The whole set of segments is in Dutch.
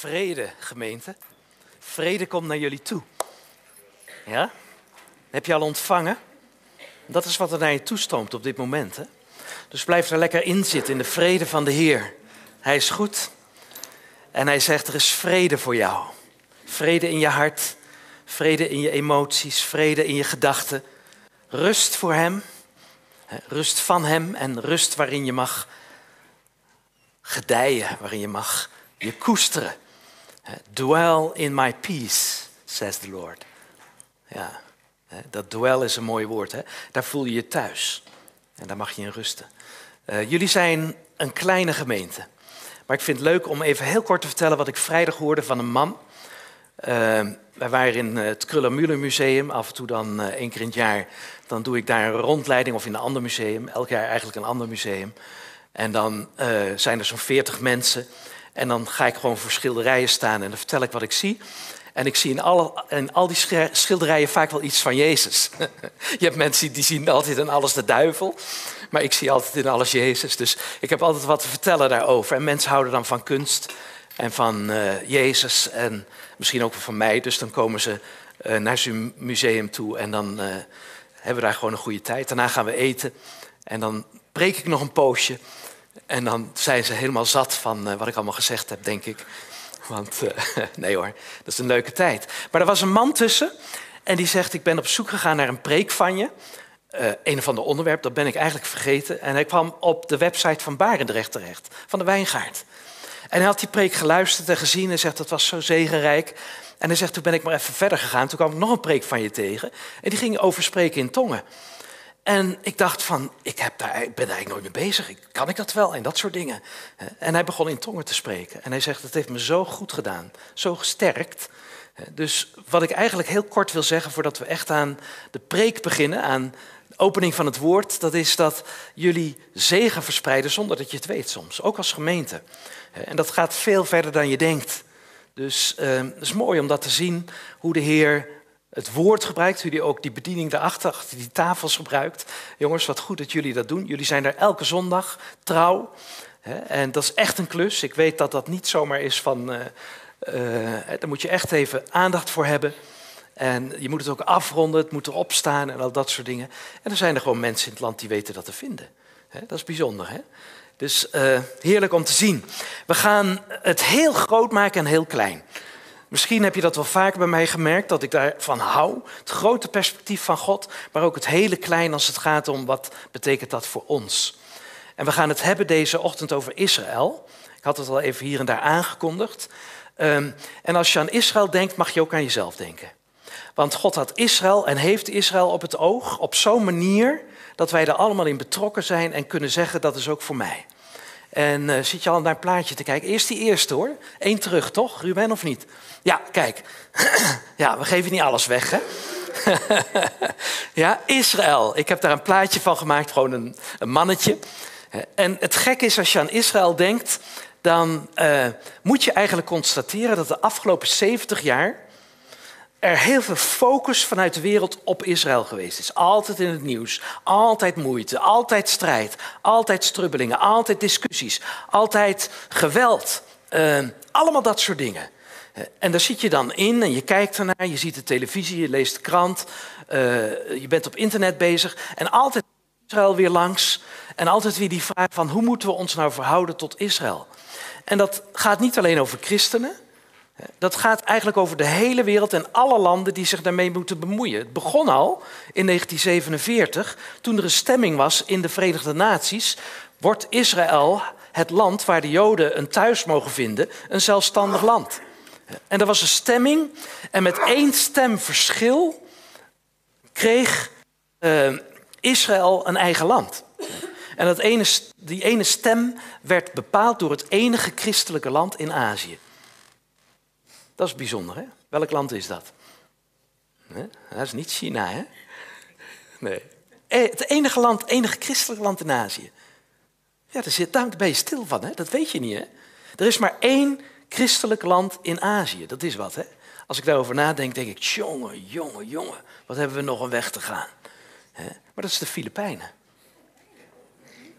Vrede, gemeente. Vrede komt naar jullie toe. Ja? Heb je al ontvangen? Dat is wat er naar je toestroomt op dit moment. Hè? Dus blijf er lekker in zitten in de vrede van de Heer. Hij is goed. En hij zegt, er is vrede voor jou. Vrede in je hart, vrede in je emoties, vrede in je gedachten. Rust voor Hem, rust van Hem en rust waarin je mag gedijen, waarin je mag je koesteren. Dwell in my peace, says the Lord. Ja, dat dwell is een mooi woord. Hè? Daar voel je je thuis. En daar mag je in rusten. Uh, jullie zijn een kleine gemeente. Maar ik vind het leuk om even heel kort te vertellen wat ik vrijdag hoorde van een man. Uh, wij waren in het Kruller-Müller Museum. Af en toe dan uh, één keer in het jaar. Dan doe ik daar een rondleiding of in een ander museum. Elk jaar eigenlijk een ander museum. En dan zijn er zo'n veertig mensen. En dan ga ik gewoon voor schilderijen staan en dan vertel ik wat ik zie. En ik zie in, alle, al die schilderijen vaak wel iets van Jezus. Je hebt mensen die zien altijd in alles de duivel. Maar ik zie altijd in alles Jezus. Dus ik heb altijd wat te vertellen daarover. En mensen houden dan van kunst en van uh, Jezus. En misschien ook van mij. Dus dan komen ze uh, naar zijn museum toe. En dan uh, hebben we daar gewoon een goede tijd. Daarna gaan we eten. En dan preek ik nog een poosje. En dan zijn ze helemaal zat van uh, wat ik allemaal gezegd heb, denk ik. Want uh, nee hoor, dat is een leuke tijd. Maar er was een man tussen en die zegt: Ik ben op zoek gegaan naar een preek van je. Uh, een of ander onderwerp, dat ben ik eigenlijk vergeten. En hij kwam op de website van Barendrecht terecht, van de Wijngaard. En hij had die preek geluisterd en gezien en zegt: Dat was zo zegenrijk. En hij zegt: Toen ben ik maar even verder gegaan. Toen kwam ik nog een preek van je tegen. En die ging over spreken in tongen. En ik dacht van, ik heb daar, ben daar eigenlijk nooit mee bezig. Kan ik dat wel? En dat soort dingen. En hij begon in tongen te spreken. En hij zegt, het heeft me zo goed gedaan. Zo gesterkt. Dus wat ik eigenlijk heel kort wil zeggen voordat we echt aan de preek beginnen, aan de opening van het woord, dat is dat jullie zegen verspreiden zonder dat je het weet soms. Ook als gemeente. En dat gaat veel verder dan je denkt. Dus uh, het is mooi om dat te zien, hoe de Heer het woord gebruikt, jullie ook die bediening daarachter, achter die tafels gebruikt. Jongens, wat goed dat jullie dat doen. Jullie zijn er elke zondag trouw. En dat is echt een klus. Ik weet dat dat niet zomaar is van. Uh, daar moet je echt even aandacht voor hebben. En je moet het ook afronden, het moet erop staan en al dat soort dingen. En er zijn er gewoon mensen in het land die weten dat te vinden. Dat is bijzonder, hè? Dus uh, heerlijk om te zien. We gaan het heel groot maken en heel klein. Misschien heb je dat wel vaker bij mij gemerkt, dat ik daarvan hou. Het grote perspectief van God, maar ook het hele klein als het gaat om wat betekent dat voor ons. En we gaan het hebben deze ochtend over Israël. Ik had het al even hier en daar aangekondigd. Um, en als je aan Israël denkt, mag je ook aan jezelf denken. Want God had Israël en heeft Israël op het oog op zo'n manier dat wij er allemaal in betrokken zijn en kunnen zeggen dat is ook voor mij. En uh, zit je al naar een plaatje te kijken? Eerst die eerste hoor. Eén terug, toch? Ruben of niet? Ja, kijk. ja, we geven niet alles weg, hè? ja, Israël. Ik heb daar een plaatje van gemaakt, gewoon een, een mannetje. En het gek is, als je aan Israël denkt, dan uh, moet je eigenlijk constateren dat de afgelopen 70 jaar er heel veel focus vanuit de wereld op Israël geweest is. Altijd in het nieuws, altijd moeite, altijd strijd, altijd strubbelingen, altijd discussies, altijd geweld. Uh, allemaal dat soort dingen. En daar zit je dan in en je kijkt ernaar, je ziet de televisie, je leest de krant, uh, je bent op internet bezig en altijd Israël weer langs en altijd weer die vraag van hoe moeten we ons nou verhouden tot Israël? En dat gaat niet alleen over christenen, dat gaat eigenlijk over de hele wereld en alle landen die zich daarmee moeten bemoeien. Het begon al in 1947, toen er een stemming was in de Verenigde Naties. Wordt Israël het land waar de Joden een thuis mogen vinden, een zelfstandig land? En er was een stemming en met één stem verschil kreeg uh, Israël een eigen land. En dat ene, die ene stem werd bepaald door het enige christelijke land in Azië. Dat is bijzonder, hè? Welk land is dat? Dat is niet China, hè? Nee. Eh, het enige land, enige christelijke land in Azië. Ja, daar, zit, daar ben je stil van, hè? Dat weet je niet, hè? Er is maar één christelijk land in Azië. Dat is wat, hè? Als ik daarover nadenk, denk ik, jongen, jongen, jongen, wat hebben we nog een weg te gaan. Maar dat is de Filipijnen.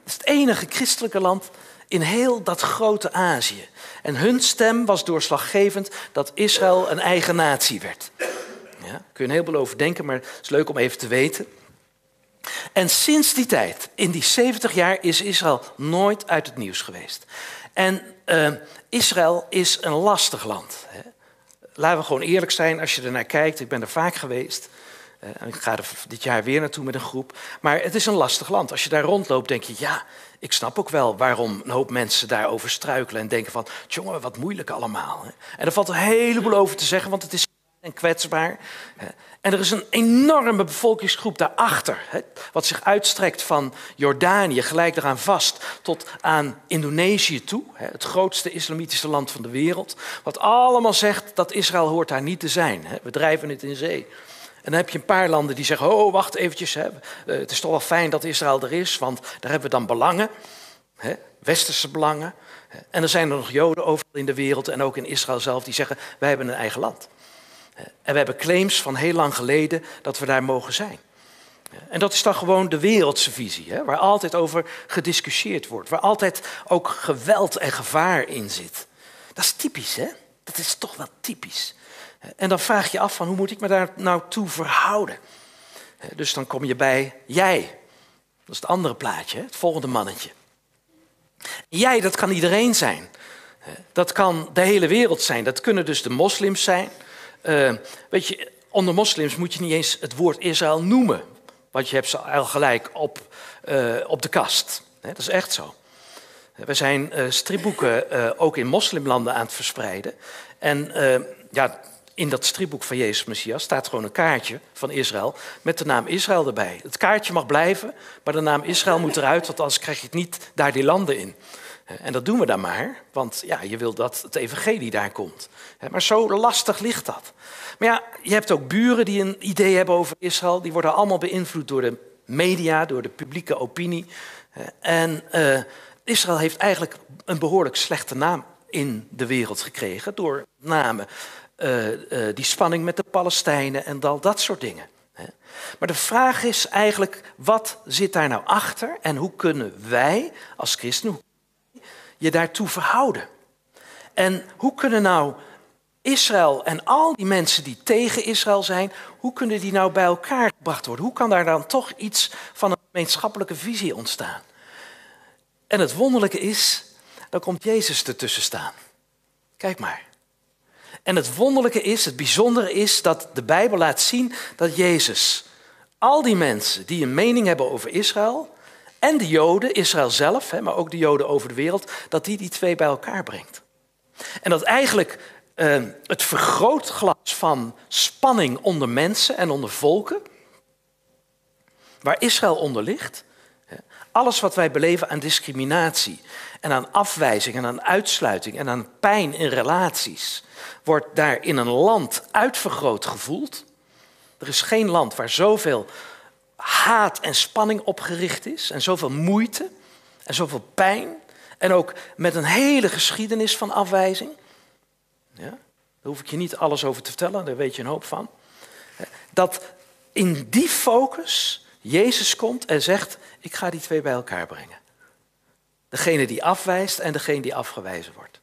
Dat is het enige christelijke land in heel dat grote Azië. En hun stem was doorslaggevend dat Israël een eigen natie werd. Ja, kun je een heleboel over denken, maar het is leuk om even te weten. En sinds die tijd, in die 70 jaar, is Israël nooit uit het nieuws geweest. En uh, Israël is een lastig land. Hè. Laten we gewoon eerlijk zijn als je er naar kijkt. Ik ben er vaak geweest. Uh, ik ga er dit jaar weer naartoe met een groep. Maar het is een lastig land. Als je daar rondloopt, denk je, ja, ik snap ook wel waarom een hoop mensen daarover struikelen en denken van, jongen, wat moeilijk allemaal. En er valt een heleboel over te zeggen, want het is en kwetsbaar. En er is een enorme bevolkingsgroep daarachter, wat zich uitstrekt van Jordanië, gelijk eraan vast, tot aan Indonesië toe, het grootste islamitische land van de wereld, wat allemaal zegt dat Israël hoort daar niet te zijn. We drijven het in zee. En dan heb je een paar landen die zeggen, oh wacht eventjes, hè. Eh, het is toch wel fijn dat Israël er is, want daar hebben we dan belangen, hè, westerse belangen. En er zijn er nog Joden overal in de wereld en ook in Israël zelf die zeggen, wij hebben een eigen land. En we hebben claims van heel lang geleden dat we daar mogen zijn. En dat is dan gewoon de wereldse visie, hè, waar altijd over gediscussieerd wordt, waar altijd ook geweld en gevaar in zit. Dat is typisch, hè? Dat is toch wel typisch. En dan vraag je af van hoe moet ik me daar nou toe verhouden? Dus dan kom je bij jij. Dat is het andere plaatje, het volgende mannetje. Jij, dat kan iedereen zijn. Dat kan de hele wereld zijn. Dat kunnen dus de moslims zijn. Uh, weet je, onder moslims moet je niet eens het woord Israël noemen. Want je hebt ze al gelijk op, uh, op de kast. dat is echt zo. We zijn uh, stripboeken ook in moslimlanden aan het verspreiden. En ja, in dat stripboek van Jezus Messias staat gewoon een kaartje van Israël met de naam Israël erbij. Het kaartje mag blijven, maar de naam Israël moet eruit, want anders krijg je het niet daar die landen in. En dat doen we dan maar, want ja, je wil dat het evangelie daar komt. Maar zo lastig ligt dat. Maar ja, je hebt ook buren die een idee hebben over Israël. Die worden allemaal beïnvloed door de media, door de publieke opinie. En uh, Israël heeft eigenlijk een behoorlijk slechte naam in de wereld gekregen. Door name uh, uh, die spanning met de Palestijnen en al dat soort dingen. Maar de vraag is eigenlijk, wat zit daar nou achter en hoe kunnen wij als christenen, je daartoe verhouden? En hoe kunnen nou Israël en al die mensen die tegen Israël zijn, hoe kunnen die nou bij elkaar gebracht worden? Hoe kan daar dan toch iets van een gemeenschappelijke visie ontstaan? En het wonderlijke is, dan komt Jezus ertussen staan. Kijk maar. En het wonderlijke is, het bijzondere is dat de Bijbel laat zien dat Jezus al die mensen die een mening hebben over Israël, en de Joden, Israël zelf, maar ook de Joden over de wereld, dat die die twee bij elkaar brengt. En dat eigenlijk uh, het vergrootglas van spanning onder mensen en onder volken, waar Israël onder ligt, alles wat wij beleven aan discriminatie en aan afwijzing en aan uitsluiting en aan pijn in relaties, wordt daar in een land uitvergroot gevoeld. Er is geen land waar zoveel haat en spanning opgericht is en zoveel moeite en zoveel pijn en ook met een hele geschiedenis van afwijzing. Ja? Daar hoef ik je niet alles over te vertellen, daar weet je een hoop van. Dat in die focus Jezus komt en zegt, ik ga die twee bij elkaar brengen. Degene die afwijst en degene die afgewezen wordt.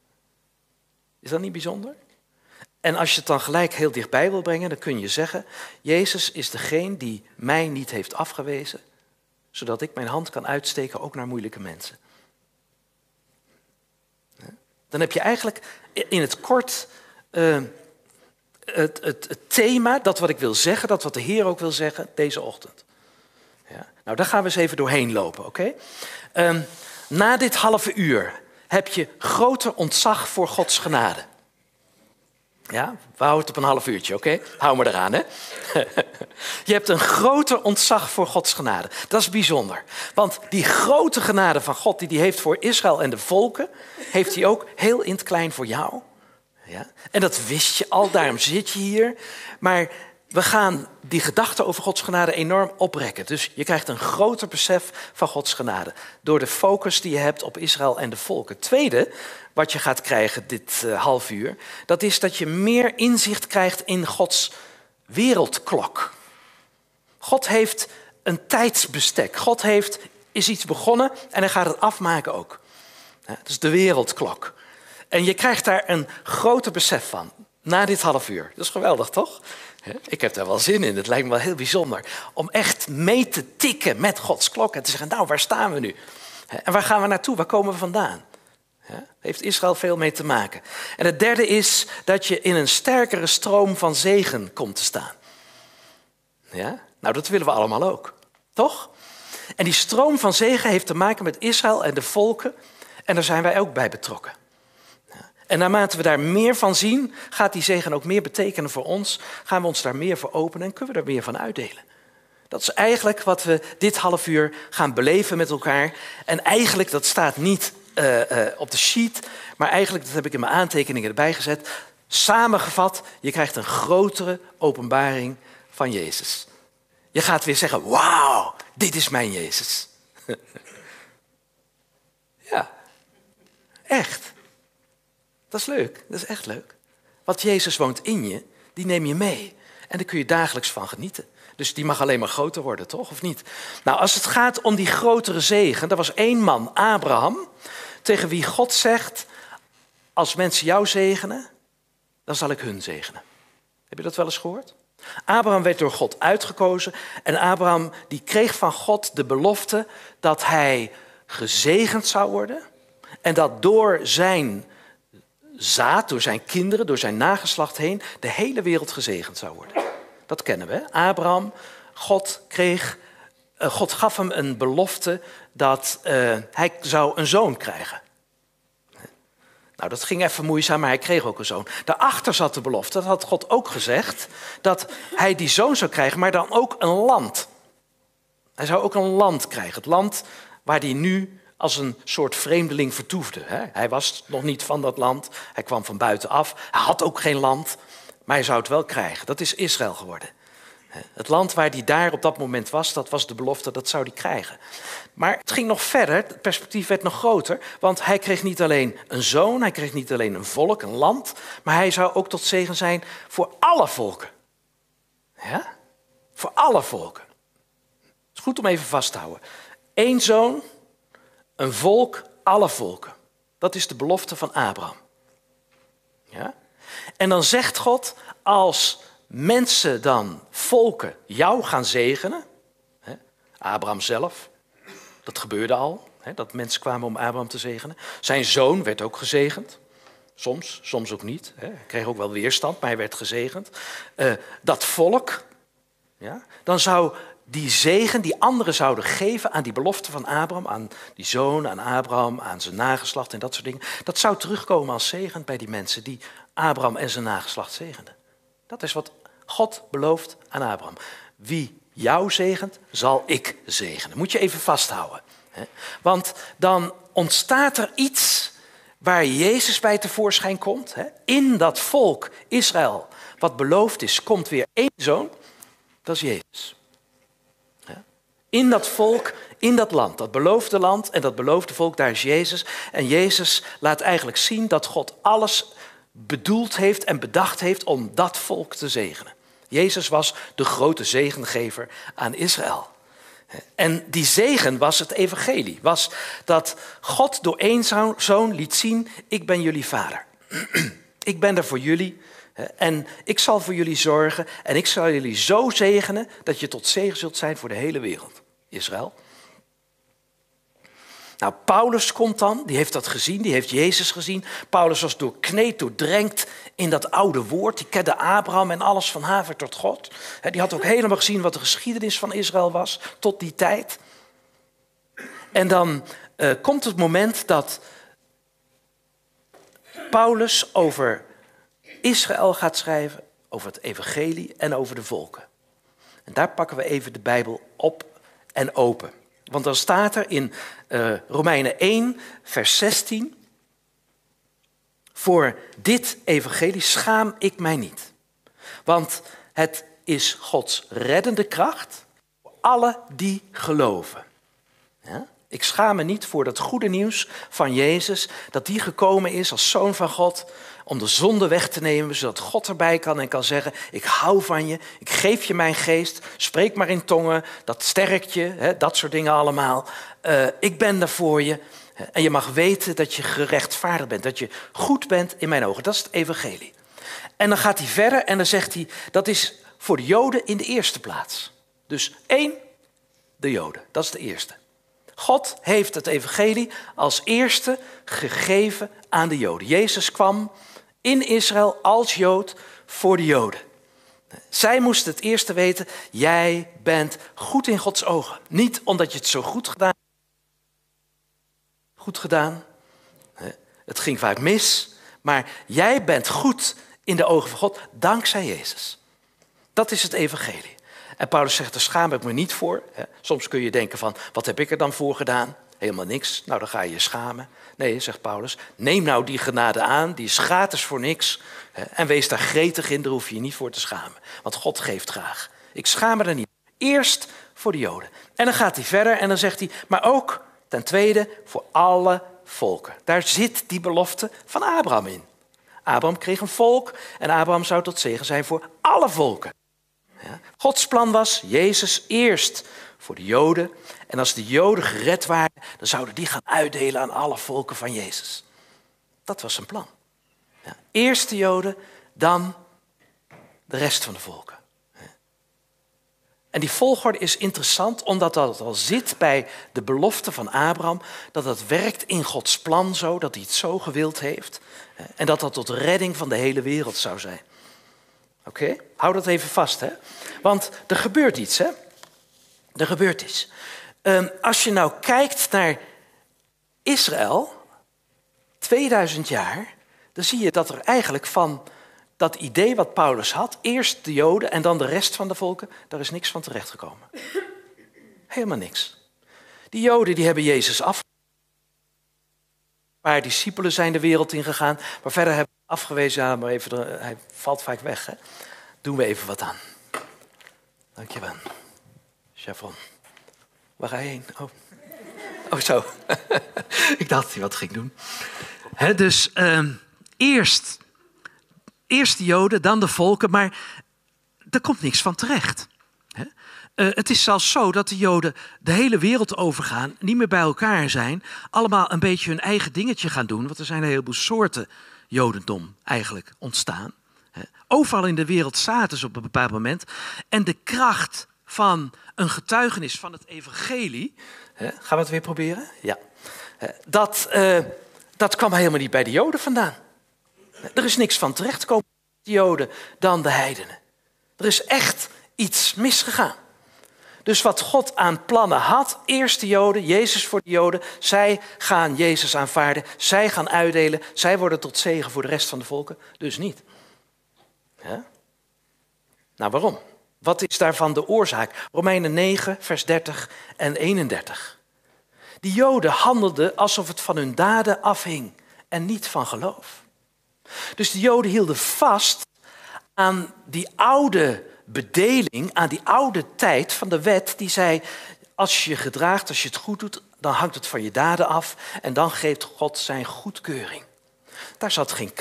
Is dat niet bijzonder? En als je het dan gelijk heel dichtbij wil brengen, dan kun je zeggen, Jezus is degene die mij niet heeft afgewezen, zodat ik mijn hand kan uitsteken ook naar moeilijke mensen. Dan heb je eigenlijk in het kort het, het, het, thema, dat wat ik wil zeggen, dat wat de Heer ook wil zeggen deze ochtend. Ja. Nou, daar gaan we eens even doorheen lopen, oké? Um, na dit halve uur heb je groter ontzag voor Gods genade. Ja, we houden het op een half uurtje, oké? Hou me eraan, hè? je hebt een groter ontzag voor Gods genade. Dat is bijzonder. Want die grote genade van God die hij heeft voor Israël en de volken, heeft hij ook heel in het klein voor jou. Ja? En dat wist je al, daarom zit je hier. Maar we gaan die gedachte over Gods genade enorm oprekken. Dus je krijgt een groter besef van Gods genade. Door de focus die je hebt op Israël en de volken. Tweede, wat je gaat krijgen dit uh, half uur, dat is dat je meer inzicht krijgt in Gods wereldklok. God heeft een tijdsbestek. God heeft, is iets begonnen en hij gaat het afmaken ook. Dat is de wereldklok. En je krijgt daar een groter besef van na dit half uur. Dat is geweldig, toch? Ik heb daar wel zin in. Het lijkt me wel heel bijzonder. Om echt mee te tikken met Gods klok en te zeggen, nou, waar staan we nu? En waar gaan we naartoe? Waar komen we vandaan? Daar heeft Israël veel mee te maken. En het derde is dat je in een sterkere stroom van zegen komt te staan. Ja? Nou, dat willen we allemaal ook. Toch? En die stroom van zegen heeft te maken met Israël en de volken. En daar zijn wij ook bij betrokken. En naarmate we daar meer van zien, gaat die zegen ook meer betekenen voor ons. Gaan we ons daar meer voor openen en kunnen we daar meer van uitdelen. Dat is eigenlijk wat we dit half uur gaan beleven met elkaar. En eigenlijk, dat staat niet uh, uh, op de sheet, maar eigenlijk, dat heb ik in mijn aantekeningen erbij gezet. Samengevat, je krijgt een grotere openbaring van Jezus. Je gaat weer zeggen, wauw, dit is mijn Jezus. ja, echt. Dat is leuk, dat is echt leuk. Want Jezus woont in je, die neem je mee. En daar kun je dagelijks van genieten. Dus die mag alleen maar groter worden, toch? Of niet? Nou, als het gaat om die grotere zegen, er was één man, Abraham, tegen wie God zegt: Als mensen jou zegenen, dan zal ik hun zegenen. Heb je dat wel eens gehoord? Abraham werd door God uitgekozen en Abraham die kreeg van God de belofte dat hij gezegend zou worden en dat door zijn zaad, door zijn kinderen, door zijn nageslacht heen, de hele wereld gezegend zou worden. Dat kennen we. Abraham, God kreeg, uh, God gaf hem een belofte dat uh, hij zou een zoon krijgen. Nou, dat ging even moeizaam, maar hij kreeg ook een zoon. Daarachter zat de belofte, dat had God ook gezegd, dat hij die zoon zou krijgen, maar dan ook een land. Hij zou ook een land krijgen, het land waar hij nu als een soort vreemdeling vertoefde. Hij was nog niet van dat land, hij kwam van buitenaf, hij had ook geen land, maar hij zou het wel krijgen. Dat is Israël geworden. Het land waar hij daar op dat moment was, dat was de belofte, dat zou hij krijgen. Maar het ging nog verder, het perspectief werd nog groter, want hij kreeg niet alleen een zoon, hij kreeg niet alleen een volk, een land, maar hij zou ook tot zegen zijn voor alle volken. Ja? Voor alle volken. Het is goed om even vast te houden. Eén zoon, een volk, alle volken. Dat is de belofte van Abraham. Ja? En dan zegt God, als mensen dan, volken, jou gaan zegenen, hè, Abraham zelf, dat gebeurde al, hè, dat mensen kwamen om Abraham te zegenen. Zijn zoon werd ook gezegend, soms, soms ook niet. Hè. Hij kreeg ook wel weerstand, maar hij werd gezegend. Uh, dat volk, ja, dan zou die zegen die anderen zouden geven aan die belofte van Abraham, aan die zoon, aan Abraham, aan zijn nageslacht en dat soort dingen, dat zou terugkomen als zegen bij die mensen die Abraham en zijn nageslacht zegenden. Dat is wat God belooft aan Abraham. Wie jou zegent, zal ik zegenen. Moet je even vasthouden. Want dan ontstaat er iets waar Jezus bij tevoorschijn komt. In dat volk Israël, wat beloofd is, komt weer één zoon. Dat is Jezus. In dat volk, in dat land, dat beloofde land en dat beloofde volk, daar is Jezus. En Jezus laat eigenlijk zien dat God alles bedoeld heeft en bedacht heeft om dat volk te zegenen. Jezus was de grote zegengever aan Israël. En die zegen was het evangelie, was dat God door één zoon liet zien, ik ben jullie vader. ik ben er voor jullie en ik zal voor jullie zorgen en ik zal jullie zo zegenen dat je tot zegen zult zijn voor de hele wereld. Israël. Nou, Paulus komt dan, die heeft dat gezien, die heeft Jezus gezien. Paulus was doorkneed, doordrenkt in dat oude woord. Die kende Abraham en alles van haver tot God. Die had ook helemaal gezien wat de geschiedenis van Israël was tot die tijd. En dan uh, komt het moment dat Paulus over Israël gaat schrijven, over het evangelie en over de volken. En daar pakken we even de Bijbel op en open. Want dan staat er in uh, Romeinen 1, vers 16. Voor dit evangelie schaam ik mij niet. Want het is Gods reddende kracht voor alle die geloven. Ik schaam me niet voor dat goede nieuws van Jezus, dat die gekomen is als zoon van God om de zonde weg te nemen, zodat God erbij kan en kan zeggen, ik hou van je, ik geef je mijn geest, spreek maar in tongen, dat sterkt je, hè, dat soort dingen allemaal. Uh, ik ben er voor je. En je mag weten dat je gerechtvaardigd bent, dat je goed bent in mijn ogen. Dat is het evangelie. En dan gaat hij verder en dan zegt hij, dat is voor de Joden in de eerste plaats. Dus één, de Joden, dat is de eerste. God heeft het evangelie als eerste gegeven aan de Joden. Jezus kwam in Israël als Jood voor de Joden. Zij moesten het eerste weten, jij bent goed in Gods ogen. Niet omdat je het zo goed gedaan goed gedaan. Het ging vaak mis, maar jij bent goed in de ogen van God dankzij Jezus. Dat is het evangelie. En Paulus zegt, daar schaam ik me niet voor. Soms kun je denken van, wat heb ik er dan voor gedaan? Helemaal niks. Nou, dan ga je je schamen. Nee, zegt Paulus, neem nou die genade aan, die is gratis voor niks. En wees daar gretig in, daar hoef je je niet voor te schamen. Want God geeft graag. Ik schaam me er niet. Eerst voor de Joden. En dan gaat hij verder en dan zegt hij, maar ook ten tweede voor alle volken. Daar zit die belofte van Abraham in. Abraham kreeg een volk en Abraham zou tot zegen zijn voor alle volken. Ja. Gods plan was Jezus eerst voor de Joden. En als de Joden gered waren, dan zouden die gaan uitdelen aan alle volken van Jezus. Dat was zijn plan. Ja. Eerst de Joden, dan de rest van de volken. En die volgorde is interessant omdat dat al zit bij de belofte van Abraham, dat dat werkt in Gods plan zo, dat hij het zo gewild heeft en dat dat tot redding van de hele wereld zou zijn. Oké, hou dat even vast, hè? Want er gebeurt iets, hè? Er gebeurt iets. Um, als je nou kijkt naar Israël, 2000 jaar, dan zie je dat er eigenlijk van dat idee wat Paulus had, eerst de Joden en dan de rest van de volken, daar is niks van terechtgekomen. Helemaal niks. Die Joden die hebben Jezus af. Een paar discipelen zijn de wereld ingegaan, maar verder hebben we afgewezen, ja, maar even, hij valt vaak weg. Hè? Doen we even wat aan. Dankjewel. Chevron. Waar ga je heen? Oh, oh zo. Ik dacht dat hij wat ging doen. Dus uh, eerst Eerst de Joden, dan de volken, maar er komt niks van terecht. Uh, het is zelfs zo dat de Joden de hele wereld overgaan, niet meer bij elkaar zijn, allemaal een beetje hun eigen dingetje gaan doen, want er zijn een heleboel soorten Jodendom eigenlijk ontstaan. Overal in de wereld zaten ze op een bepaald moment. En de kracht van een getuigenis van het evangelie, gaan we het weer proberen? Ja. Dat, uh, dat kwam helemaal niet bij de Joden vandaan. Er is niks van terechtgekomen, de Joden, dan de heidenen. Er is echt iets misgegaan. Dus wat God aan plannen had, eerst de Joden, Jezus voor de Joden, zij gaan Jezus aanvaarden, zij gaan uitdelen, zij worden tot zegen voor de rest van de volken, dus niet. Ja? Nou, waarom? Wat is daarvan de oorzaak? Romeinen 9, vers 30 en 31. Die Joden handelden alsof het van hun daden afhing en niet van geloof. Dus de Joden hielden vast aan die oude bedeling, aan die oude tijd van de wet die zei, als je je gedraagt, als je het goed doet, dan hangt het van je daden af en dan geeft God zijn goedkeuring. Daar zat geen.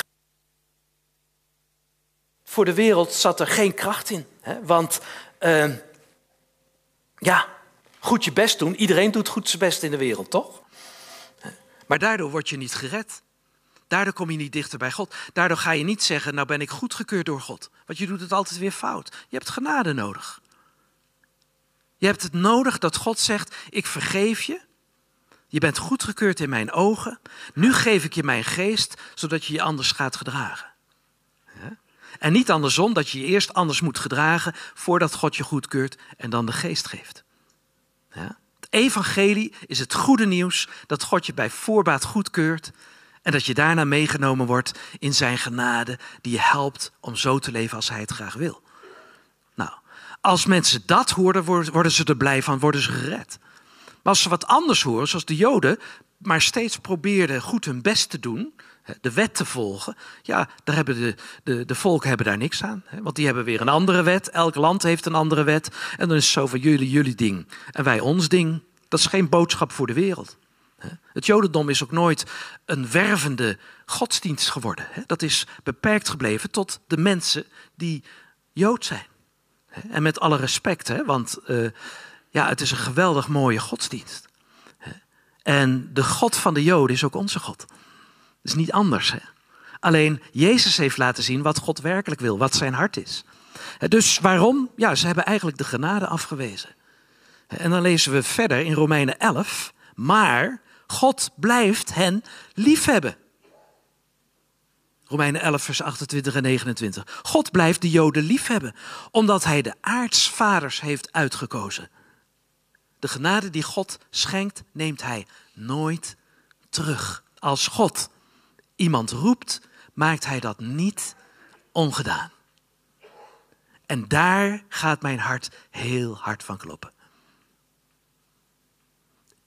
Voor de wereld zat er geen kracht in. Hè? Want uh, ja, goed je best doen. Iedereen doet goed zijn best in de wereld, toch? Maar daardoor word je niet gered. Daardoor kom je niet dichter bij God. Daardoor ga je niet zeggen, nou ben ik goedgekeurd door God. Want je doet het altijd weer fout. Je hebt genade nodig. Je hebt het nodig dat God zegt, ik vergeef je. Je bent goedgekeurd in mijn ogen. Nu geef ik je mijn geest, zodat je je anders gaat gedragen. En niet andersom, dat je je eerst anders moet gedragen voordat God je goedkeurt en dan de geest geeft. Het evangelie is het goede nieuws dat God je bij voorbaat goedkeurt en dat je daarna meegenomen wordt in zijn genade, die je helpt om zo te leven als hij het graag wil. Nou, als mensen dat horen, worden ze er blij van, worden ze gered. Maar als ze wat anders horen, zoals de Joden, maar steeds probeerden goed hun best te doen, de wet te volgen, ja, daar hebben de, de, de volken hebben daar niks aan. Want die hebben weer een andere wet. Elk land heeft een andere wet. En dan is het zo van jullie, jullie ding. En wij ons ding. Dat is geen boodschap voor de wereld. Het Jodendom is ook nooit een wervende godsdienst geworden. Dat is beperkt gebleven tot de mensen die Jood zijn. En met alle respect, want uh, ja, het is een geweldig mooie godsdienst. En de God van de Joden is ook onze God. Is niet anders. Alleen Jezus heeft laten zien wat God werkelijk wil, wat zijn hart is. Dus waarom? Ja, ze hebben eigenlijk de genade afgewezen. En dan lezen we verder in Romeinen 11. Maar God blijft hen liefhebben. Romeinen 11, vers 28 en 29. God blijft de Joden liefhebben, omdat hij de aartsvaders heeft uitgekozen. De genade die God schenkt, neemt hij nooit terug. Als God iemand roept, maakt hij dat niet ongedaan. En daar gaat mijn hart heel hard van kloppen.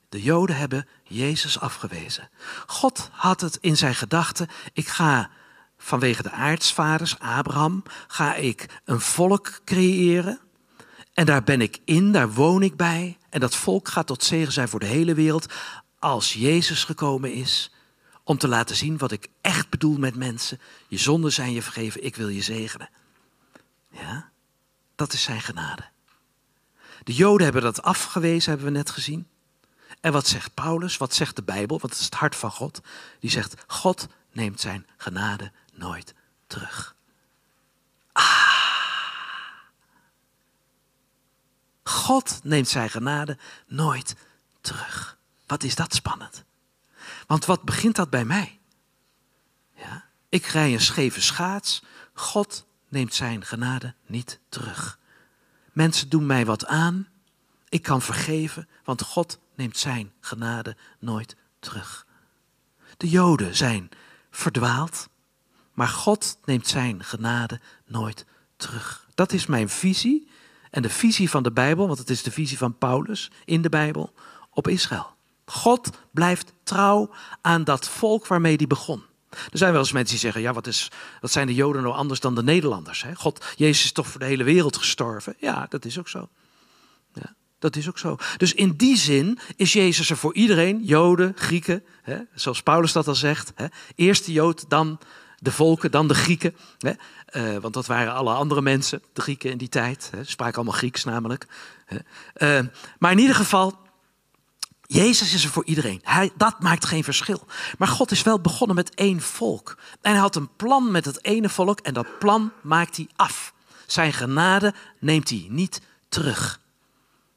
De Joden hebben Jezus afgewezen. God had het in zijn gedachten. Ik ga vanwege de aartsvaders, Abraham, ga ik een volk creëren. En daar ben ik in, daar woon ik bij. En dat volk gaat tot zegen zijn voor de hele wereld. Als Jezus gekomen is om te laten zien wat ik echt bedoel met mensen. Je zonden zijn je vergeven, ik wil je zegenen. Ja, dat is zijn genade. De Joden hebben dat afgewezen, hebben we net gezien. En wat zegt Paulus? Wat zegt de Bijbel? Wat is het hart van God? Die zegt: God neemt zijn genade nooit terug. Ah. God neemt zijn genade nooit terug. Wat is dat spannend? Want wat begint dat bij mij? Ja, ik rij een scheve schaats. God neemt zijn genade niet terug. Mensen doen mij wat aan. Ik kan vergeven, want God neemt zijn genade nooit terug. De Joden zijn verdwaald, maar God neemt zijn genade nooit terug. Dat is mijn visie en de visie van de Bijbel, want het is de visie van Paulus in de Bijbel, op Israël. God blijft trouw aan dat volk waarmee hij begon. Er zijn wel eens mensen die zeggen: ja, wat, is, wat zijn de Joden nou anders dan de Nederlanders? Hè? God, Jezus is toch voor de hele wereld gestorven? Ja, dat is ook zo. Ja, dat is ook zo. Dus in die zin is Jezus er voor iedereen, Joden, Grieken, hè? zoals Paulus dat al zegt. Hè? Eerst de Jood, dan de volken, dan de Grieken. Hè? Uh, want dat waren alle andere mensen, de Grieken in die tijd. Hè? Spraken allemaal Grieks namelijk. Uh, maar in ieder geval, Jezus is er voor iedereen. Hij, dat maakt geen verschil. Maar God is wel begonnen met één volk. En hij had een plan met het ene volk en dat plan maakt hij af. Zijn genade neemt hij niet terug.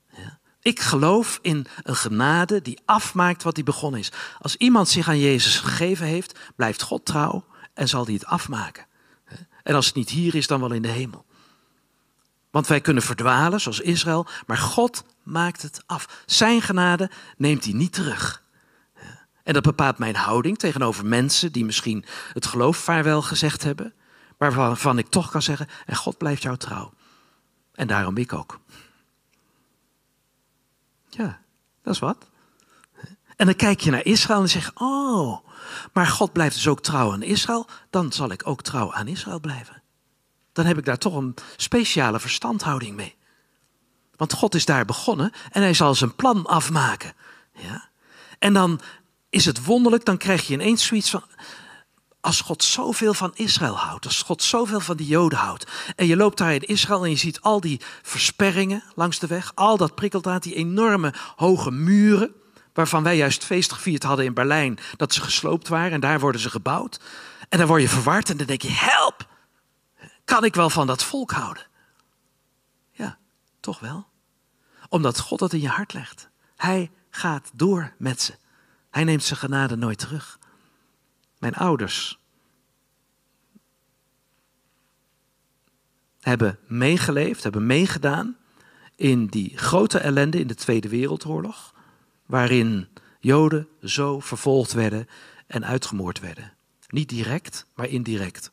Ja. Ik geloof in een genade die afmaakt wat hij begonnen is. Als iemand zich aan Jezus gegeven heeft, blijft God trouw en zal hij het afmaken. En als het niet hier is, dan wel in de hemel. Want wij kunnen verdwalen, zoals Israël, maar God maakt het af. Zijn genade neemt hij niet terug. En dat bepaalt mijn houding tegenover mensen die misschien het geloof vaarwel gezegd hebben, waarvan ik toch kan zeggen, en God blijft jou trouw. En daarom ik ook. Ja, dat is wat. En dan kijk je naar Israël en zeg oh, maar God blijft dus ook trouw aan Israël, dan zal ik ook trouw aan Israël blijven. Dan heb ik daar toch een speciale verstandhouding mee. Want God is daar begonnen en hij zal zijn plan afmaken. Ja? En dan is het wonderlijk, dan krijg je ineens zoiets van. Als God zoveel van Israël houdt, als God zoveel van de Joden houdt. En je loopt daar in Israël en je ziet al die versperringen langs de weg, al dat prikkeldraad, die enorme hoge muren. Waarvan wij juist feest gevierd hadden in Berlijn, dat ze gesloopt waren en daar worden ze gebouwd. En dan word je verward en dan denk je: help! Kan ik wel van dat volk houden? Ja, toch wel omdat God dat in je hart legt. Hij gaat door met ze. Hij neemt zijn genade nooit terug. Mijn ouders hebben meegeleefd, hebben meegedaan in die grote ellende in de Tweede Wereldoorlog, waarin Joden zo vervolgd werden en uitgemoord werden. Niet direct, maar indirect.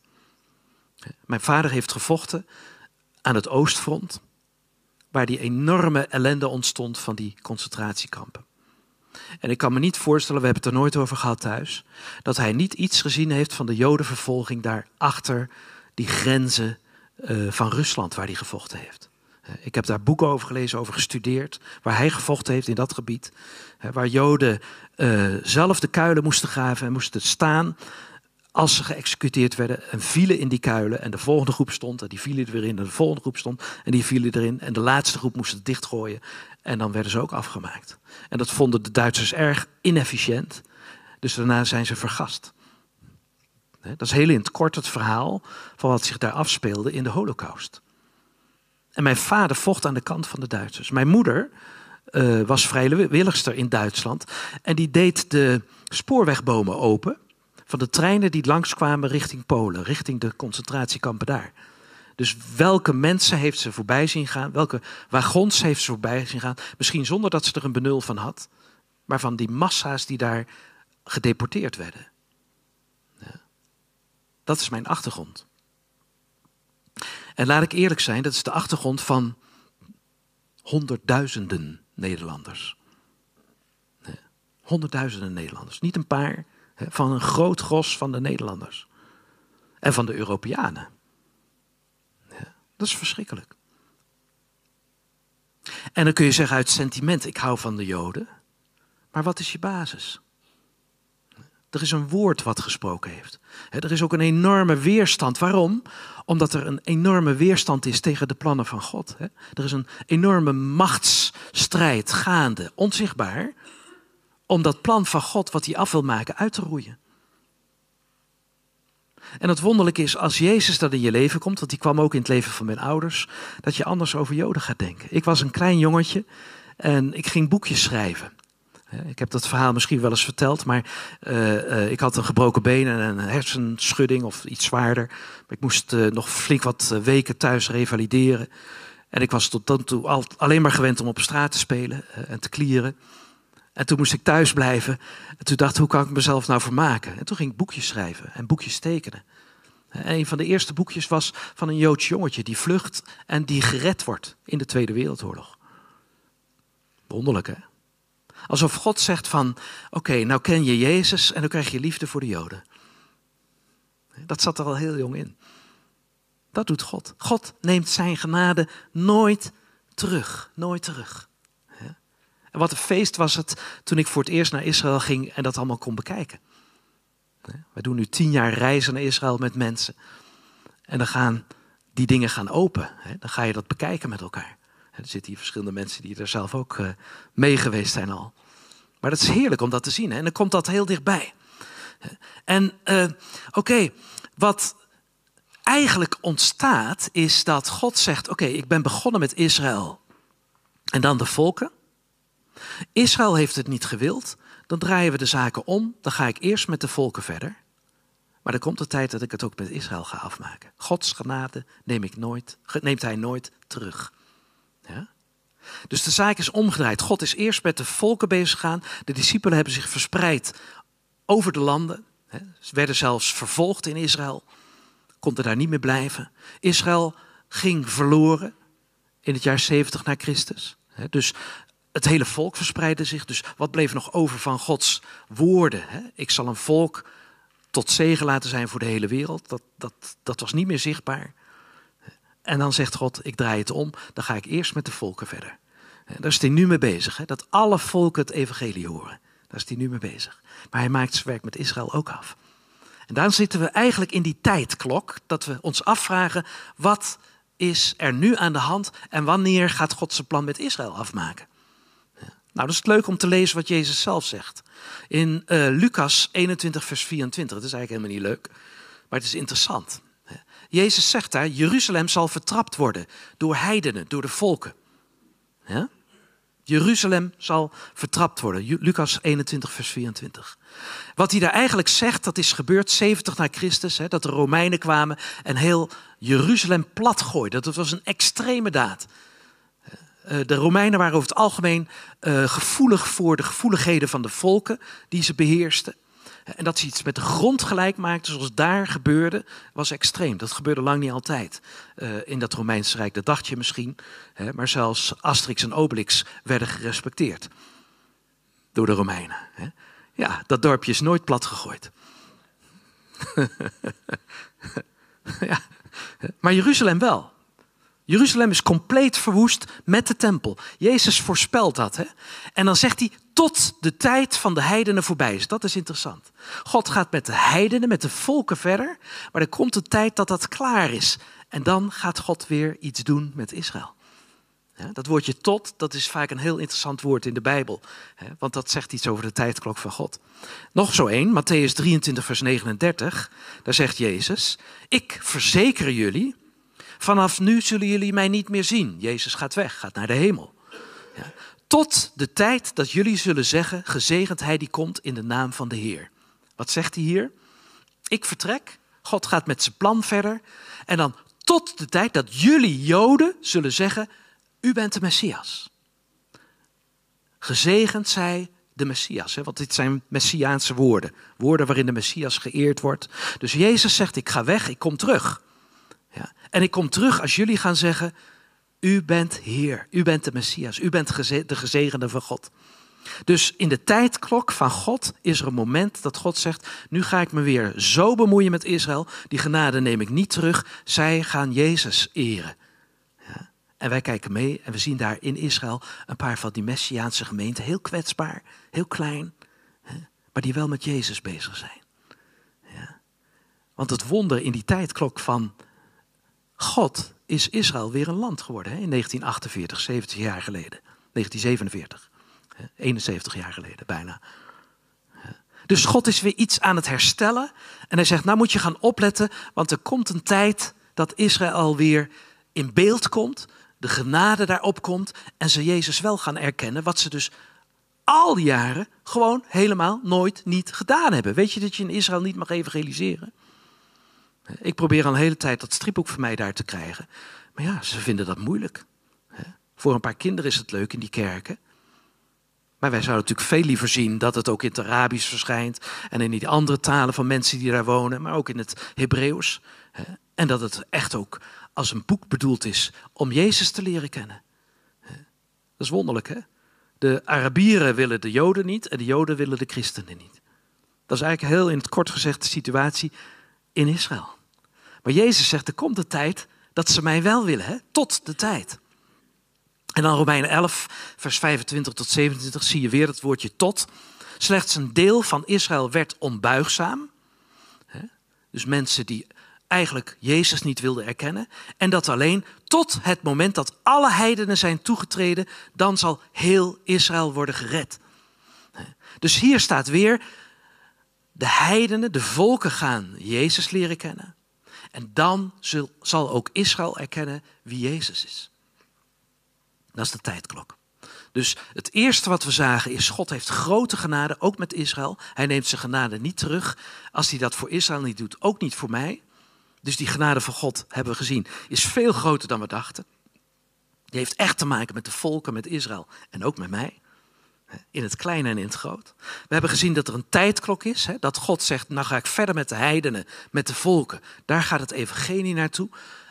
Mijn vader heeft gevochten aan het Oostfront waar die enorme ellende ontstond van die concentratiekampen. En ik kan me niet voorstellen, we hebben het er nooit over gehad thuis, dat hij niet iets gezien heeft van de Jodenvervolging daar achter die grenzen uh, van Rusland waar hij gevochten heeft. Ik heb daar boeken over gelezen, over gestudeerd, waar hij gevochten heeft in dat gebied. Waar Joden zelf de kuilen moesten graven en moesten staan als ze geëxecuteerd werden en vielen in die kuilen. En de volgende groep stond en die vielen er weer in. En de volgende groep stond en die vielen erin. En de laatste groep moest het dichtgooien. En dan werden ze ook afgemaakt. En dat vonden de Duitsers erg inefficiënt. Dus daarna zijn ze vergast. Dat is heel in het kort het verhaal van wat zich daar afspeelde in de Holocaust. En mijn vader vocht aan de kant van de Duitsers. Mijn moeder uh, was vrijwilligster in Duitsland. En die deed de spoorwegbomen open van de treinen die langskwamen richting Polen, richting de concentratiekampen daar. Dus welke mensen heeft ze voorbij zien gaan? Welke wagons heeft ze voorbij zien gaan? Misschien zonder dat ze er een benul van had, maar van die massa's die daar gedeporteerd werden. Ja. Dat is mijn achtergrond. En laat ik eerlijk zijn, dat is de achtergrond van honderdduizenden Nederlanders. Honderdduizenden Nederlanders. Niet een paar, van een groot gros van de Nederlanders. En van de Europeanen. Dat is verschrikkelijk. En dan kun je zeggen uit sentiment, ik hou van de Joden. Maar wat is je basis? Er is een woord wat gesproken heeft. Er is ook een enorme weerstand. Waarom? Omdat er een enorme weerstand is tegen de plannen van God. Er is een enorme machtsstrijd gaande, onzichtbaar, om dat plan van God, wat hij af wil maken, uit te roeien. En het wonderlijke is, als Jezus dan in je leven komt, want die kwam ook in het leven van mijn ouders, dat je anders over Joden gaat denken. Ik was een klein jongetje en ik ging boekjes schrijven. Ik heb dat verhaal misschien wel eens verteld, maar uh, uh, ik had een gebroken been en een hersenschudding of iets zwaarder. Ik moest nog flink wat weken thuis revalideren. En ik was tot dan toe al, alleen maar gewend om op straat te spelen en te klieren. En toen moest ik thuis blijven. En toen dacht ik, hoe kan ik mezelf nou vermaken? En toen ging ik boekjes schrijven en boekjes tekenen. En een van de eerste boekjes was van een Joods jongetje die vlucht en die gered wordt in de Tweede Wereldoorlog. Wonderlijk hè? Alsof God zegt van, oké, nou ken je Jezus en dan krijg je liefde voor de Joden. Dat zat er al heel jong in. Dat doet God. God neemt zijn genade nooit terug. Nooit terug. En wat een feest was het toen ik voor het eerst naar Israël ging en dat allemaal kon bekijken. We doen nu tien jaar reizen naar Israël met mensen. En dan gaan die dingen gaan open. Dan ga je dat bekijken met elkaar. Er zitten hier verschillende mensen die er zelf ook uh, mee geweest zijn al. Maar dat is heerlijk om dat te zien. En dan komt dat heel dichtbij. En uh, oké, wat eigenlijk ontstaat is dat God zegt: Oké, ik ben begonnen met Israël. En dan de volken. Israël heeft het niet gewild. Dan draaien we de zaken om. Dan ga ik eerst met de volken verder. Maar er komt de tijd dat ik het ook met Israël ga afmaken. Gods genade neem ik nooit, neemt hij nooit terug. Dus de zaak is omgedraaid. God is eerst met de volken bezig gegaan. De discipelen hebben zich verspreid over de landen. Ze werden zelfs vervolgd in Israël. Konden daar niet meer blijven. Israël ging verloren in het jaar 70 na Christus. Dus het hele volk verspreidde zich. Dus wat bleef nog over van Gods woorden? Ik zal een volk tot zegen laten zijn voor de hele wereld. Dat, dat, dat was niet meer zichtbaar. En dan zegt God, ik draai het om, dan ga ik eerst met de volken verder. Daar is hij nu mee bezig, hè? dat alle volken het evangelie horen. Daar is hij nu mee bezig. Maar hij maakt zijn werk met Israël ook af. En dan zitten we eigenlijk in die tijdklok, dat we ons afvragen, wat is er nu aan de hand en wanneer gaat God zijn plan met Israël afmaken? Nou, dat is leuk om te lezen wat Jezus zelf zegt. In uh, Lucas 21, vers 24. Dat is eigenlijk helemaal niet leuk, maar het is interessant. Jezus zegt daar, Jeruzalem zal vertrapt worden door heidenen, door de volken. Ja? Jeruzalem zal vertrapt worden. Lucas 21, vers 24. Wat hij daar eigenlijk zegt, dat is gebeurd 70 na Christus, hè, dat de Romeinen kwamen en heel Jeruzalem platgooiden. Dat was een extreme daad. Eh, de Romeinen waren over het algemeen uh, gevoelig voor de gevoeligheden van de volken die ze beheersten. En dat ze iets met de grond gelijk maakten, zoals daar gebeurde, was extreem. Dat gebeurde lang niet altijd uh, in dat Romeinse Rijk. Dat dacht je misschien. Hè, maar zelfs Asterix en Obelix werden gerespecteerd door de Romeinen. Hè. Ja, dat dorpje is nooit plat gegooid. ja. Maar Jeruzalem wel. Jeruzalem is compleet verwoest met de tempel. Jezus voorspelt dat. Hè? En dan zegt hij, tot de tijd van de heidenen voorbij is. Dat is interessant. God gaat met de heidenen, met de volken verder. Maar er komt een tijd dat dat klaar is. En dan gaat God weer iets doen met Israël. dat woordje tot, dat is vaak een heel interessant woord in de Bijbel. want dat zegt iets over de tijdklok van God. Nog zo één, Matthäus 23, vers 39. Daar zegt Jezus, ik verzeker jullie Vanaf nu zullen jullie mij niet meer zien. Jezus gaat weg, gaat naar de hemel. Ja. Tot de tijd dat jullie zullen zeggen, gezegend hij die komt in de naam van de Heer. Wat zegt hij hier? Ik vertrek, God gaat met zijn plan verder. En dan tot de tijd dat jullie Joden zullen zeggen, u bent de Messias. Gezegend zij de Messias, hè? want dit zijn Messiaanse woorden. Woorden waarin de Messias geëerd wordt. Dus Jezus zegt, ik ga weg, ik kom terug. En ik kom terug als jullie gaan zeggen, u bent Heer, u bent de Messias, u bent de gezegende van God. Dus in de tijdklok van God is er een moment dat God zegt, nu ga ik me weer zo bemoeien met Israël, die genade neem ik niet terug, zij gaan Jezus eren. Ja. En wij kijken mee en we zien daar in Israël een paar van die Messiaanse gemeenten, heel kwetsbaar, heel klein, maar die wel met Jezus bezig zijn. Ja. Want het wonder in die tijdklok van God is Israël weer een land geworden hè, in 1948, 70 jaar geleden. 1947, 71 jaar geleden bijna. Dus God is weer iets aan het herstellen. En hij zegt, nou moet je gaan opletten, want er komt een tijd dat Israël weer in beeld komt, de genade daarop komt en ze Jezus wel gaan erkennen, wat ze dus al die jaren gewoon helemaal nooit niet gedaan hebben. Weet je dat je in Israël niet mag evangeliseren? Ik probeer al een hele tijd dat stripboek voor mij daar te krijgen. Maar ja, ze vinden dat moeilijk. Voor een paar kinderen is het leuk in die kerken. Maar wij zouden natuurlijk veel liever zien dat het ook in het Arabisch verschijnt. En in die andere talen van mensen die daar wonen. Maar ook in het Hebreeuws. En dat het echt ook als een boek bedoeld is om Jezus te leren kennen. Dat is wonderlijk, hè? De Arabieren willen de Joden niet en de Joden willen de christenen niet. Dat is eigenlijk heel in het kort gezegd de situatie in Israël. Maar Jezus zegt, er komt de tijd dat ze mij wel willen, hè? tot de tijd. En dan Romeinen 11, vers 25 tot 27 zie je weer het woordje tot. Slechts een deel van Israël werd onbuigzaam. Dus mensen die eigenlijk Jezus niet wilden erkennen. En dat alleen tot het moment dat alle heidenen zijn toegetreden, dan zal heel Israël worden gered. Dus hier staat weer, de heidenen, de volken gaan Jezus leren kennen. En dan zal ook Israël erkennen wie Jezus is. Dat is de tijdklok. Dus het eerste wat we zagen is, God heeft grote genade, ook met Israël. Hij neemt zijn genade niet terug. Als hij dat voor Israël niet doet, ook niet voor mij. Dus die genade van God, hebben we gezien, is veel groter dan we dachten. Die heeft echt te maken met de volken, met Israël en ook met mij. In het kleine en in het groot. We hebben gezien dat er een tijdklok is. Hè, dat God zegt, nou ga ik verder met de heidenen, met de volken. Daar gaat het evangelie naartoe.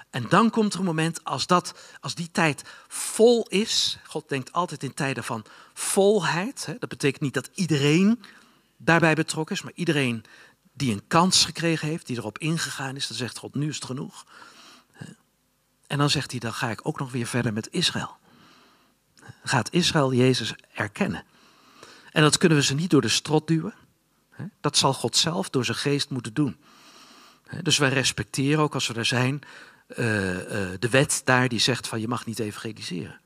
En dan komt er een moment als, dat, als die tijd vol is. God denkt altijd in tijden van volheid. Hè, dat betekent niet dat iedereen daarbij betrokken is. Maar iedereen die een kans gekregen heeft, die erop ingegaan is. Dan zegt God, nu is het genoeg. En dan zegt hij, dan ga ik ook nog weer verder met Israël gaat Israël Jezus erkennen. En dat kunnen we ze niet door de strot duwen. Dat zal God zelf door zijn geest moeten doen. Dus wij respecteren ook als we er zijn eh, eh, de wet daar die zegt van je mag niet evangeliseren.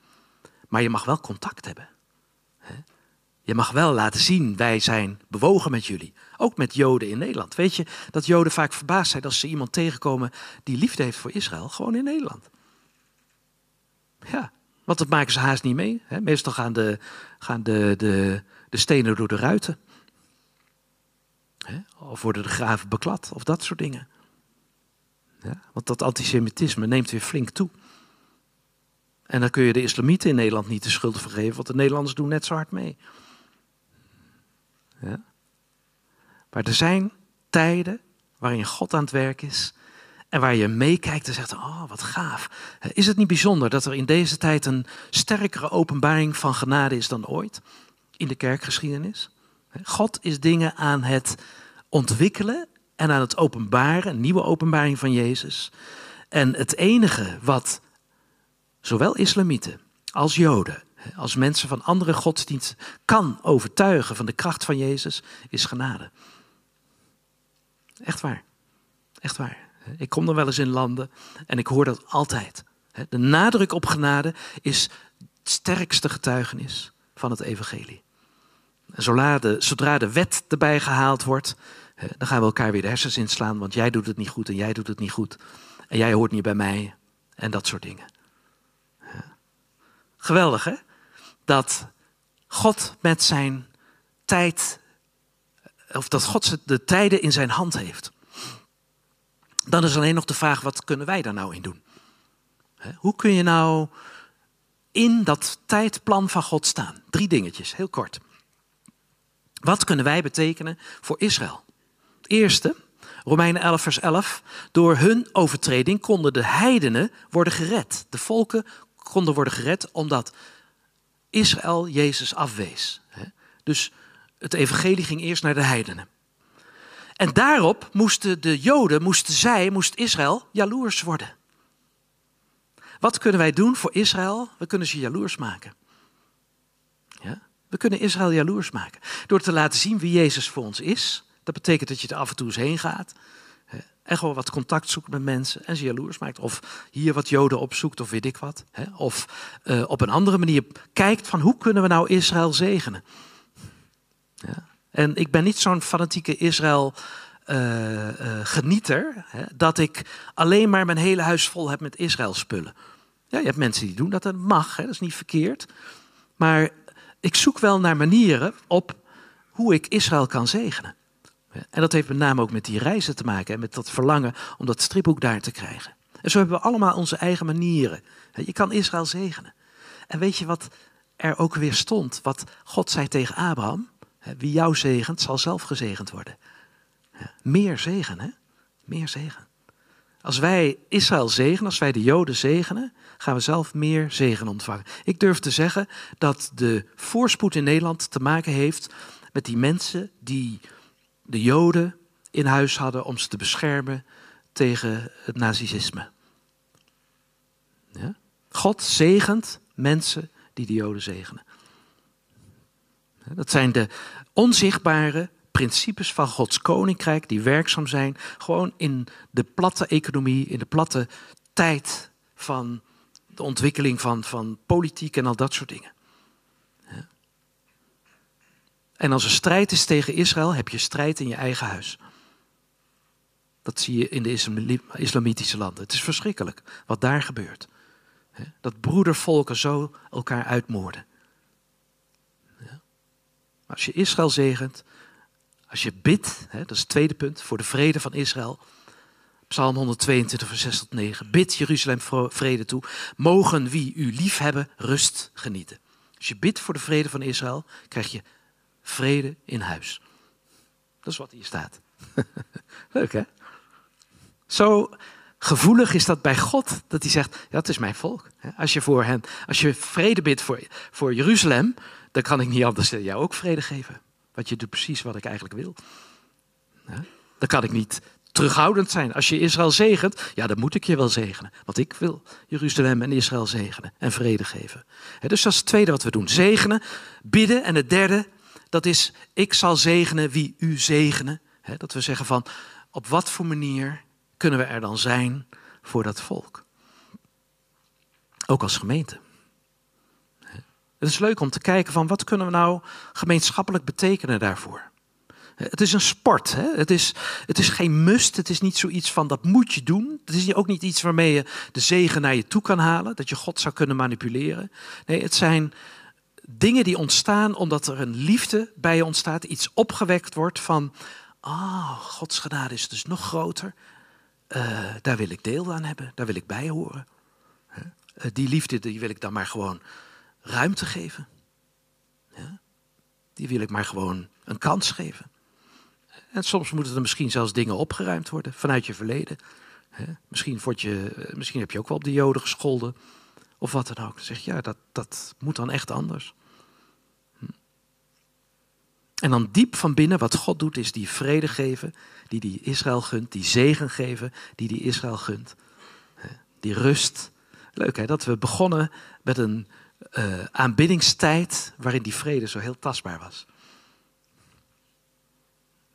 Maar je mag wel contact hebben. Je mag wel laten zien, wij zijn bewogen met jullie. Ook met Joden in Nederland. Weet je dat Joden vaak verbaasd zijn als ze iemand tegenkomen die liefde heeft voor Israël, gewoon in Nederland. Ja, want dat maken ze haast niet mee. Hè? Meestal gaan, de, gaan de, de, de stenen door de ruiten. Hè? Of worden de graven beklad, of dat soort dingen. Ja? Want dat antisemitisme neemt weer flink toe. En dan kun je de islamieten in Nederland niet de schuld vergeven, want de Nederlanders doen net zo hard mee. Ja? Maar er zijn tijden waarin God aan het werk is en waar je meekijkt en zegt, oh wat gaaf. Is het niet bijzonder dat er in deze tijd een sterkere openbaring van genade is dan ooit in de kerkgeschiedenis? God is dingen aan het ontwikkelen en aan het openbaren, een nieuwe openbaring van Jezus. En het enige wat zowel islamieten als joden, als mensen van andere godsdiensten, kan overtuigen van de kracht van Jezus, is genade. Echt waar. Echt waar. Ik kom dan wel eens in landen en ik hoor dat altijd. De nadruk op genade is het sterkste getuigenis van het evangelie. Zodra de, zodra de wet erbij gehaald wordt, dan gaan we elkaar weer de hersens inslaan, want jij doet het niet goed en jij doet het niet goed. En jij hoort niet bij mij en dat soort dingen. Geweldig hè? Dat God met zijn tijd, of dat God de tijden in zijn hand heeft. Dan is alleen nog de vraag, wat kunnen wij daar nou in doen? Hoe kun je nou in dat tijdplan van God staan? Drie dingetjes, heel kort. Wat kunnen wij betekenen voor Israël? Eerste, Romeinen 11, vers 11. Door hun overtreding konden de heidenen worden gered. De volken konden worden gered omdat Israël Jezus afwees. Dus het evangelie ging eerst naar de heidenen. En daarop moesten de Joden, moesten zij, moest Israël jaloers worden. Wat kunnen wij doen voor Israël? We kunnen ze jaloers maken. Ja? We kunnen Israël jaloers maken. Door te laten zien wie Jezus voor ons is. Dat betekent dat je er af en toe eens heen gaat. En gewoon wat contact zoekt met mensen en ze jaloers maakt. Of hier wat Joden opzoekt of weet ik wat. Of uh, op een andere manier kijkt van hoe kunnen we nou Israël zegenen. Ja. En ik ben niet zo'n fanatieke Israël uh, uh, genieter. Hè, dat ik alleen maar mijn hele huis vol heb met Israël spullen. Ja, je hebt mensen die doen dat, dat mag, hè, dat is niet verkeerd. Maar ik zoek wel naar manieren op hoe ik Israël kan zegenen. En dat heeft met name ook met die reizen te maken en met dat verlangen om dat stripboek daar te krijgen. En zo hebben we allemaal onze eigen manieren. Je kan Israël zegenen. En weet je wat er ook weer stond? Wat God zei tegen Abraham: Wie jou zegent, zal zelf gezegend worden. Meer zegen, hè? Meer zegen. Als wij Israël zegenen, als wij de Joden zegenen, gaan we zelf meer zegen ontvangen. Ik durf te zeggen dat de voorspoed in Nederland te maken heeft met die mensen die de Joden in huis hadden om ze te beschermen tegen het nazisme. Ja? God zegent mensen die de Joden zegenen. Dat zijn de onzichtbare principes van Gods koninkrijk die werkzaam zijn, gewoon in de platte economie, in de platte tijd van de ontwikkeling van, van politiek en al dat soort dingen. En als er strijd is tegen Israël, heb je strijd in je eigen huis. Dat zie je in de islamitische landen. Het is verschrikkelijk wat daar gebeurt. Dat broedervolken zo elkaar uitmoorden. Als je Israël zegent, als je bidt, dat is het tweede punt, voor de vrede van Israël. Psalm 122, vers 6 tot 9. Bid Jeruzalem vrede toe. Mogen wie u lief hebben rust genieten. Als je bidt voor de vrede van Israël, krijg je vrede in huis. Dat is wat hier staat. Leuk hè? Zo gevoelig is dat bij God, dat hij zegt, ja, is mijn volk. Als je voor hen, als je vrede bidt voor, voor Jeruzalem, dan kan ik niet anders dan jou ook vrede geven. Want je doet precies wat ik eigenlijk wil. Dan kan ik niet terughoudend zijn. Als je Israël zegent, ja, dan moet ik je wel zegenen. Want ik wil Jeruzalem en Israël zegenen en vrede geven. Dus dat is het tweede wat we doen. Zegenen, bidden. En het derde, dat is, ik zal zegenen wie u zegenen. dat we zeggen van, op wat voor manier kunnen we er dan zijn voor dat volk? Ook als gemeente. Het is leuk om te kijken van, wat kunnen we nou gemeenschappelijk betekenen daarvoor? Het is een sport. Hè? Het, is, het is geen must. Het is niet zoiets van dat moet je doen. Het is ook niet iets waarmee je de zegen naar je toe kan halen. Dat je God zou kunnen manipuleren. Nee, het zijn dingen die ontstaan omdat er een liefde bij je ontstaat, iets opgewekt wordt van, oh, Gods genade is dus nog groter. Uh, daar wil ik deel aan hebben, daar wil ik bij horen. Uh, die liefde die wil ik dan maar gewoon ruimte geven. Ja? Die wil ik maar gewoon een kans geven. En soms moeten er misschien zelfs dingen opgeruimd worden vanuit je verleden. Misschien, je, misschien heb je ook wel op de Joden gescholden. Of wat dan ook. Dan zeg je, ja, dat, dat moet dan echt anders. Hm. En dan diep van binnen, wat God doet, is die vrede geven, die die Israël gunt, die zegen geven, die die Israël gunt. Die rust Leuk hè, dat we begonnen met een uh, aanbiddingstijd waarin die vrede zo heel tastbaar was.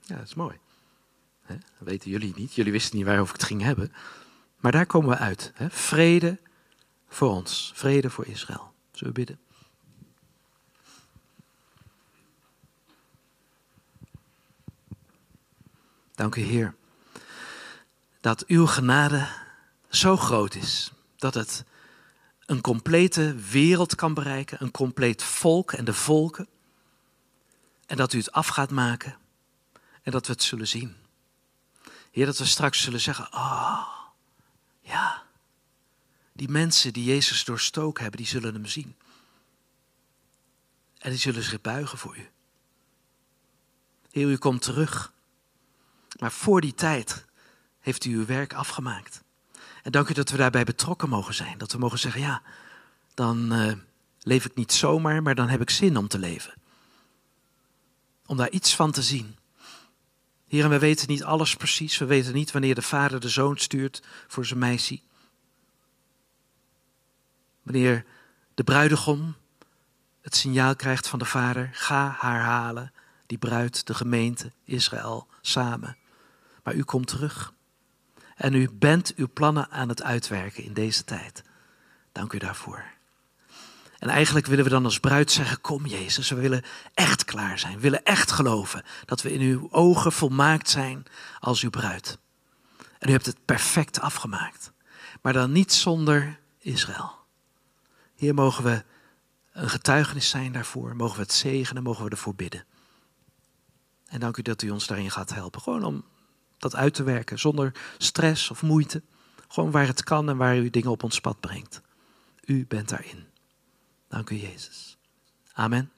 Ja, dat is mooi. Dat weten jullie niet. Jullie wisten niet waarover ik het ging hebben. Maar daar komen we uit. Vrede voor ons. Vrede voor Israël. Zullen we bidden? Dank u, Heer, dat uw genade zo groot is dat het een complete wereld kan bereiken, een compleet volk en de volken. En dat u het af gaat maken en dat we het zullen zien. Heer, dat we straks zullen zeggen, oh, ja, die mensen die Jezus doorstoken hebben, die zullen hem zien. En die zullen zich buigen voor u. Heer, u komt terug. Maar voor die tijd heeft u uw werk afgemaakt. En dank u dat we daarbij betrokken mogen zijn. Dat we mogen zeggen, ja, dan uh, leef ik niet zomaar, maar dan heb ik zin om te leven. Om daar iets van te zien. Heren, we weten niet alles precies. We weten niet wanneer de vader de zoon stuurt voor zijn meisje. Wanneer de bruidegom het signaal krijgt van de vader, ga haar halen, die bruid, de gemeente, Israël, samen. Maar u komt terug. En u bent uw plannen aan het uitwerken in deze tijd. Dank u daarvoor. En eigenlijk willen we dan als bruid zeggen: Kom Jezus, we willen echt klaar zijn. We willen echt geloven dat we in uw ogen volmaakt zijn als uw bruid. En u hebt het perfect afgemaakt. Maar dan niet zonder Israël. Hier mogen we een getuigenis zijn daarvoor. Mogen we het zegenen, mogen we ervoor bidden. En dank u dat u ons daarin gaat helpen. Gewoon om dat uit te werken zonder stress of moeite. Gewoon waar het kan en waar u dingen op ons pad brengt. U bent daarin. Dank u, Jezus. Amen.